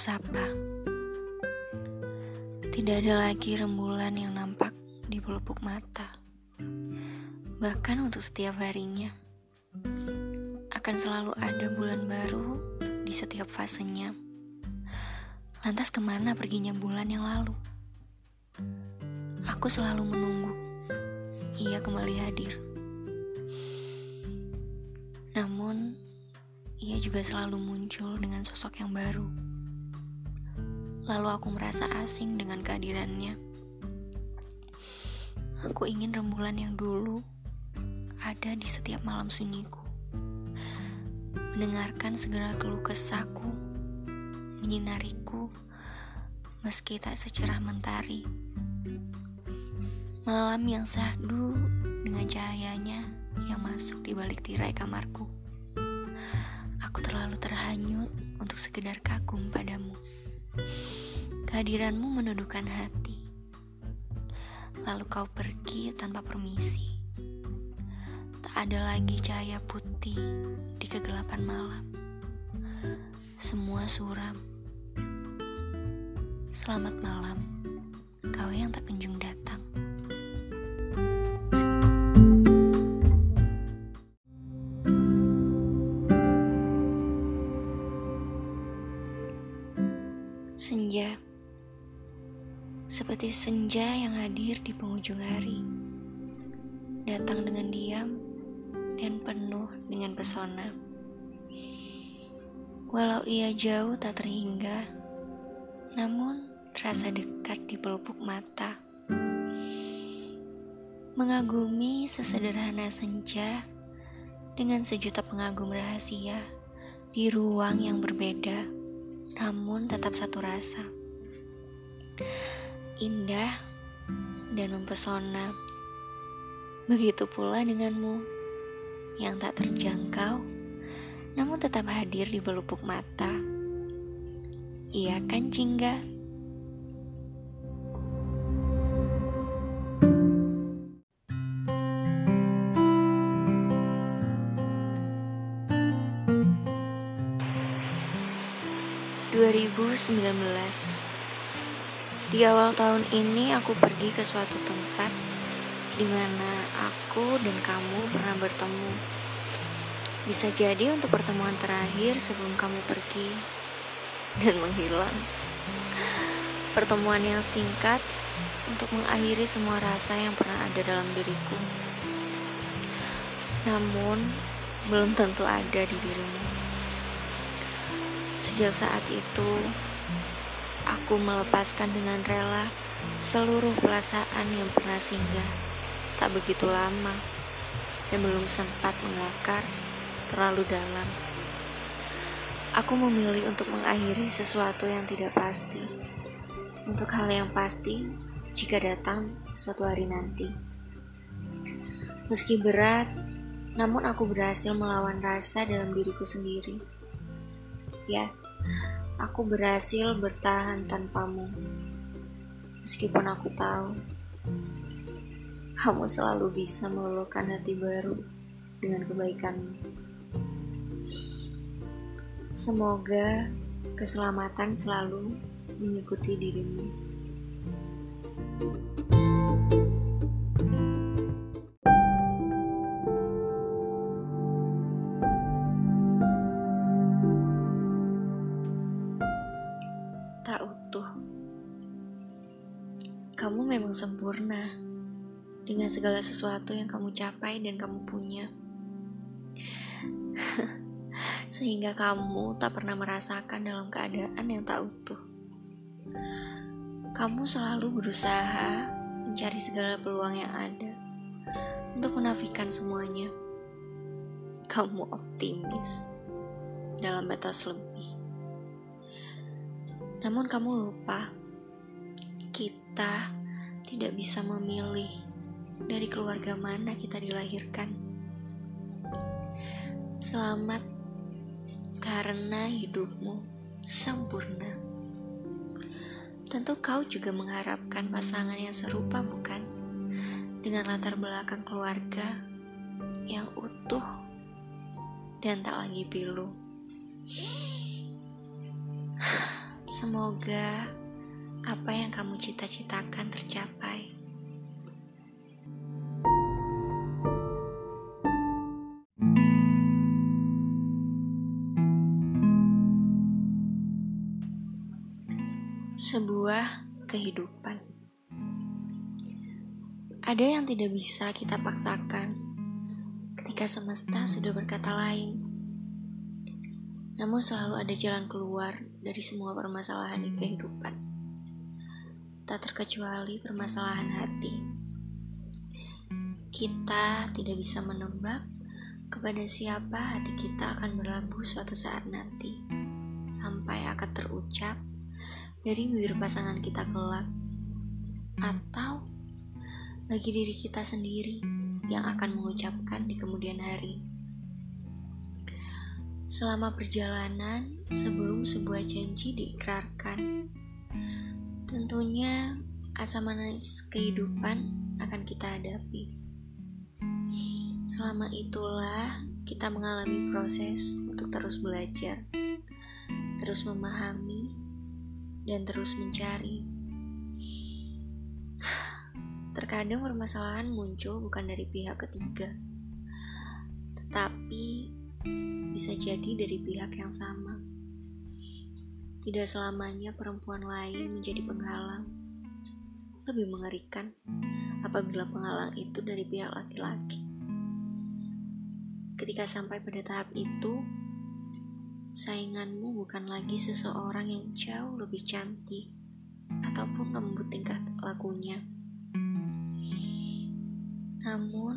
sapa. Tidak ada lagi rembulan yang nampak di pelupuk mata. Bahkan untuk setiap harinya, akan selalu ada bulan baru di setiap fasenya. Lantas ke mana perginya bulan yang lalu? Aku selalu menunggu ia kembali hadir. Namun, ia juga selalu muncul dengan sosok yang baru. Lalu aku merasa asing dengan kehadirannya. Aku ingin rembulan yang dulu ada di setiap malam sunyiku. Mendengarkan segera keluh kesahku, menyinariku, meski tak secerah mentari. Malam yang sahdu dengan cahayanya yang masuk di balik tirai kamarku. Aku terlalu terhanyut untuk sekedar kagum padamu. Kehadiranmu menuduhkan hati. Lalu kau pergi tanpa permisi. Tak ada lagi cahaya putih di kegelapan malam. Semua suram. Selamat malam, kau yang tak kunjung datang. Senja. Seperti senja yang hadir di penghujung hari. Datang dengan diam dan penuh dengan pesona. Walau ia jauh tak terhingga Namun terasa dekat di pelupuk mata. Mengagumi sesederhana senja Dengan sejuta pengagum rahasia Di ruang yang berbeda namun tetap satu rasa. Indah dan mempesona. Begitu pula denganmu yang tak terjangkau, namun tetap hadir di belupuk mata. Iya kan, Jingga? 2019 Di awal tahun ini aku pergi ke suatu tempat di mana aku dan kamu pernah bertemu. Bisa jadi untuk pertemuan terakhir sebelum kamu pergi dan menghilang. Pertemuan yang singkat untuk mengakhiri semua rasa yang pernah ada dalam diriku. Namun, belum tentu ada di dirimu. Sejak saat itu, aku melepaskan dengan rela seluruh perasaan yang pernah singgah tak begitu lama dan belum sempat mengakar terlalu dalam. Aku memilih untuk mengakhiri sesuatu yang tidak pasti, untuk hal yang pasti jika datang suatu hari nanti. Meski berat, namun aku berhasil melawan rasa dalam diriku sendiri ya, aku berhasil bertahan tanpamu. Meskipun aku tahu kamu selalu bisa meluluhkan hati baru dengan kebaikanmu. Semoga keselamatan selalu mengikuti dirimu. thank Memang sempurna dengan segala sesuatu yang kamu capai dan kamu punya. Sehingga kamu tak pernah merasakan dalam keadaan yang tak utuh. Kamu selalu berusaha mencari segala peluang yang ada untuk menafikan semuanya. Kamu optimis dalam batas lebih. Namun kamu lupa, kita tidak bisa memilih dari keluarga mana kita dilahirkan. Selamat karena hidupmu sempurna. Tentu kau juga mengharapkan pasangan yang serupa bukan? Dengan latar belakang keluarga yang utuh dan tak lagi pilu. Semoga apa yang kamu cita-citakan tercapai. Sebuah kehidupan. Ada yang tidak bisa kita paksakan ketika semesta sudah berkata lain. Namun selalu ada jalan keluar dari semua permasalahan di kehidupan. Tak terkecuali permasalahan hati. Kita tidak bisa menebak kepada siapa hati kita akan berlabuh suatu saat nanti. Sampai akan terucap dari bibir pasangan kita kelak. Atau bagi diri kita sendiri yang akan mengucapkan di kemudian hari. Selama perjalanan, sebelum sebuah janji diikrarkan, tentunya asam manis kehidupan akan kita hadapi. Selama itulah kita mengalami proses untuk terus belajar, terus memahami, dan terus mencari. Terkadang permasalahan muncul bukan dari pihak ketiga, tetapi bisa jadi dari pihak yang sama. Tidak selamanya perempuan lain menjadi penghalang. Lebih mengerikan apabila penghalang itu dari pihak laki-laki. Ketika sampai pada tahap itu, sainganmu bukan lagi seseorang yang jauh lebih cantik ataupun lembut tingkah lakunya. Namun,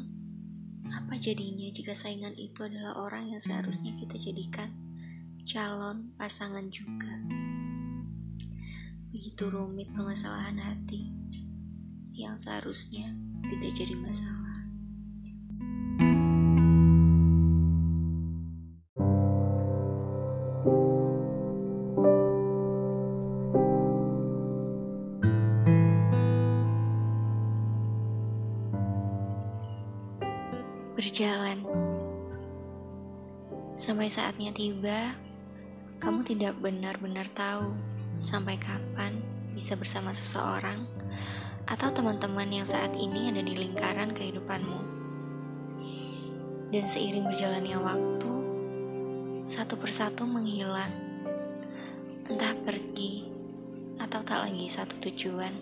apa jadinya jika saingan itu adalah orang yang seharusnya kita jadikan calon pasangan juga? Begitu rumit permasalahan hati yang seharusnya tidak jadi masalah. berjalan. Sampai saatnya tiba, kamu tidak benar-benar tahu sampai kapan bisa bersama seseorang atau teman-teman yang saat ini ada di lingkaran kehidupanmu. Dan seiring berjalannya waktu, satu persatu menghilang, entah pergi atau tak lagi satu tujuan.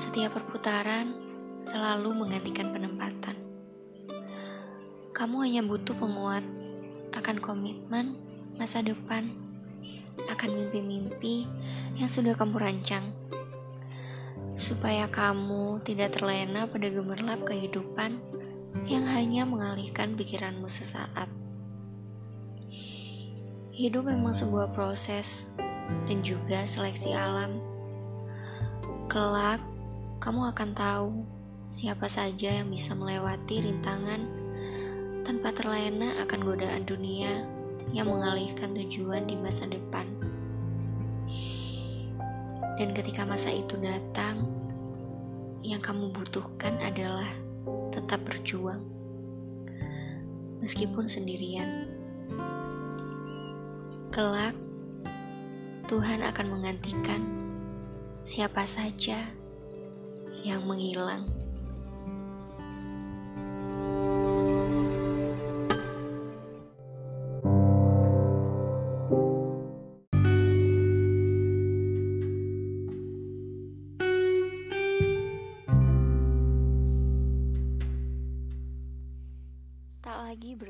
Setiap perputaran selalu menggantikan penempatan. Kamu hanya butuh penguat akan komitmen masa depan, akan mimpi-mimpi yang sudah kamu rancang, supaya kamu tidak terlena pada gemerlap kehidupan yang hanya mengalihkan pikiranmu sesaat. Hidup memang sebuah proses dan juga seleksi alam. Kelak, kamu akan tahu Siapa saja yang bisa melewati rintangan tanpa terlena akan godaan dunia yang mengalihkan tujuan di masa depan. Dan ketika masa itu datang, yang kamu butuhkan adalah tetap berjuang, meskipun sendirian. Kelak, Tuhan akan menggantikan siapa saja yang menghilang.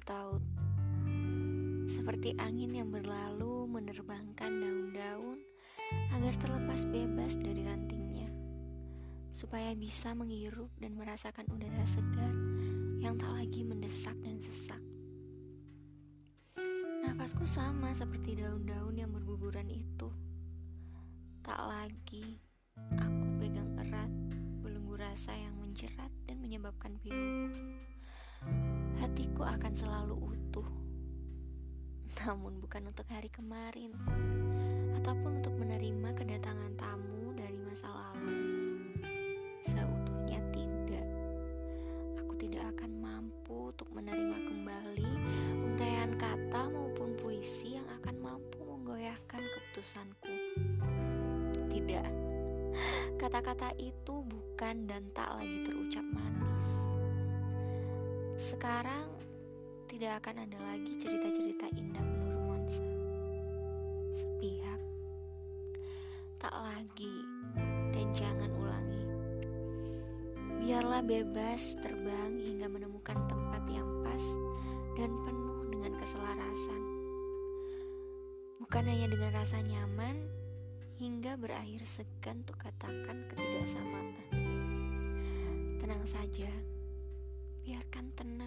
Bertaut. Seperti angin yang berlalu menerbangkan daun-daun agar terlepas bebas dari rantingnya. Supaya bisa menghirup dan merasakan udara segar yang tak lagi mendesak dan sesak. Nafasku sama seperti daun-daun yang berguguran itu. Tak lagi aku pegang erat belenggu rasa yang menjerat dan menyebabkan pilu hatiku akan selalu utuh. Namun bukan untuk hari kemarin, ataupun untuk menerima kedatangan tamu dari masa lalu. Seutuhnya tidak. Aku tidak akan mampu untuk menerima kembali untaian kata maupun puisi yang akan mampu menggoyahkan keputusanku. Tidak. Kata-kata itu bukan dan tak lagi terucap manis. Sekarang tidak akan ada lagi cerita-cerita indah penuh romansa. Sepihak. Tak lagi dan jangan ulangi. Biarlah bebas terbang hingga menemukan tempat yang pas dan penuh dengan keselarasan. Bukan hanya dengan rasa nyaman, hingga berakhir segan untuk katakan ketidaksamaan. Tenang saja, biarkan tenang.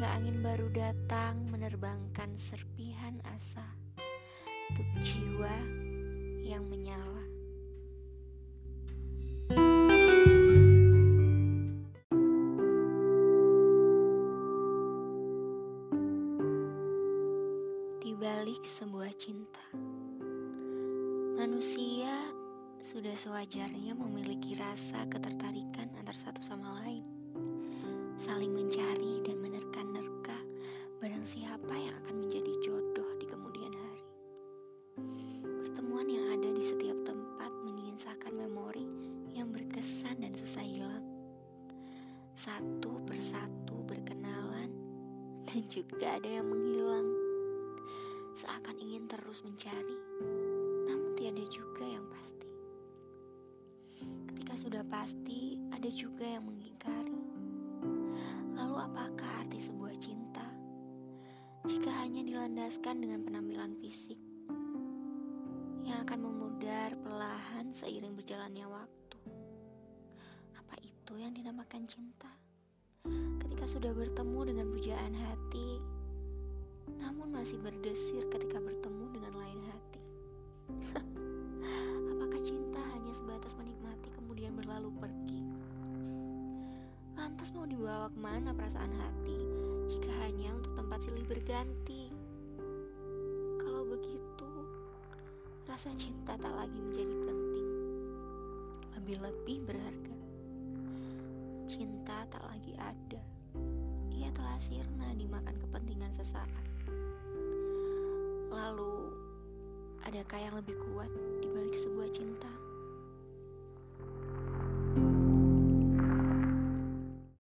Hingga angin baru datang menerbangkan serpihan asa untuk jiwa yang menyala. Di balik sebuah cinta. Manusia sudah sewajarnya memiliki rasa ketertarikan antara satu sama lain, saling mencari dan menerka-nerka barang siapa yang akan menjadi jodoh di kemudian hari. Pertemuan yang ada di setiap tempat menyisakan memori yang berkesan dan susah hilang. Satu persatu berkenalan dan juga ada yang menghilang. Seakan ingin terus mencari namun tiada juga yang pasti. Ketika sudah pasti, ada juga yang mengingkari. Lalu apakah arti sebuah cinta? Jika hanya dilandaskan dengan penampilan fisik yang akan memudar perlahan seiring berjalannya waktu. Apa itu yang dinamakan cinta? Ketika sudah bertemu dengan pujaan hati, namun masih berdesir ketika bertemu dengan lain hati. Apakah cinta hanya sebatas menikmati kemudian berlalu pergi? Lantas mau dibawa ke mana perasaan hati jika hanya untuk tempat silih berganti? Kalau begitu, rasa cinta tak lagi menjadi penting, lebih-lebih berharga. Cinta tak lagi ada, ia telah sirna dimakan kepentingan sesaat. Lalu, adakah yang lebih kuat dibalik sebuah cinta?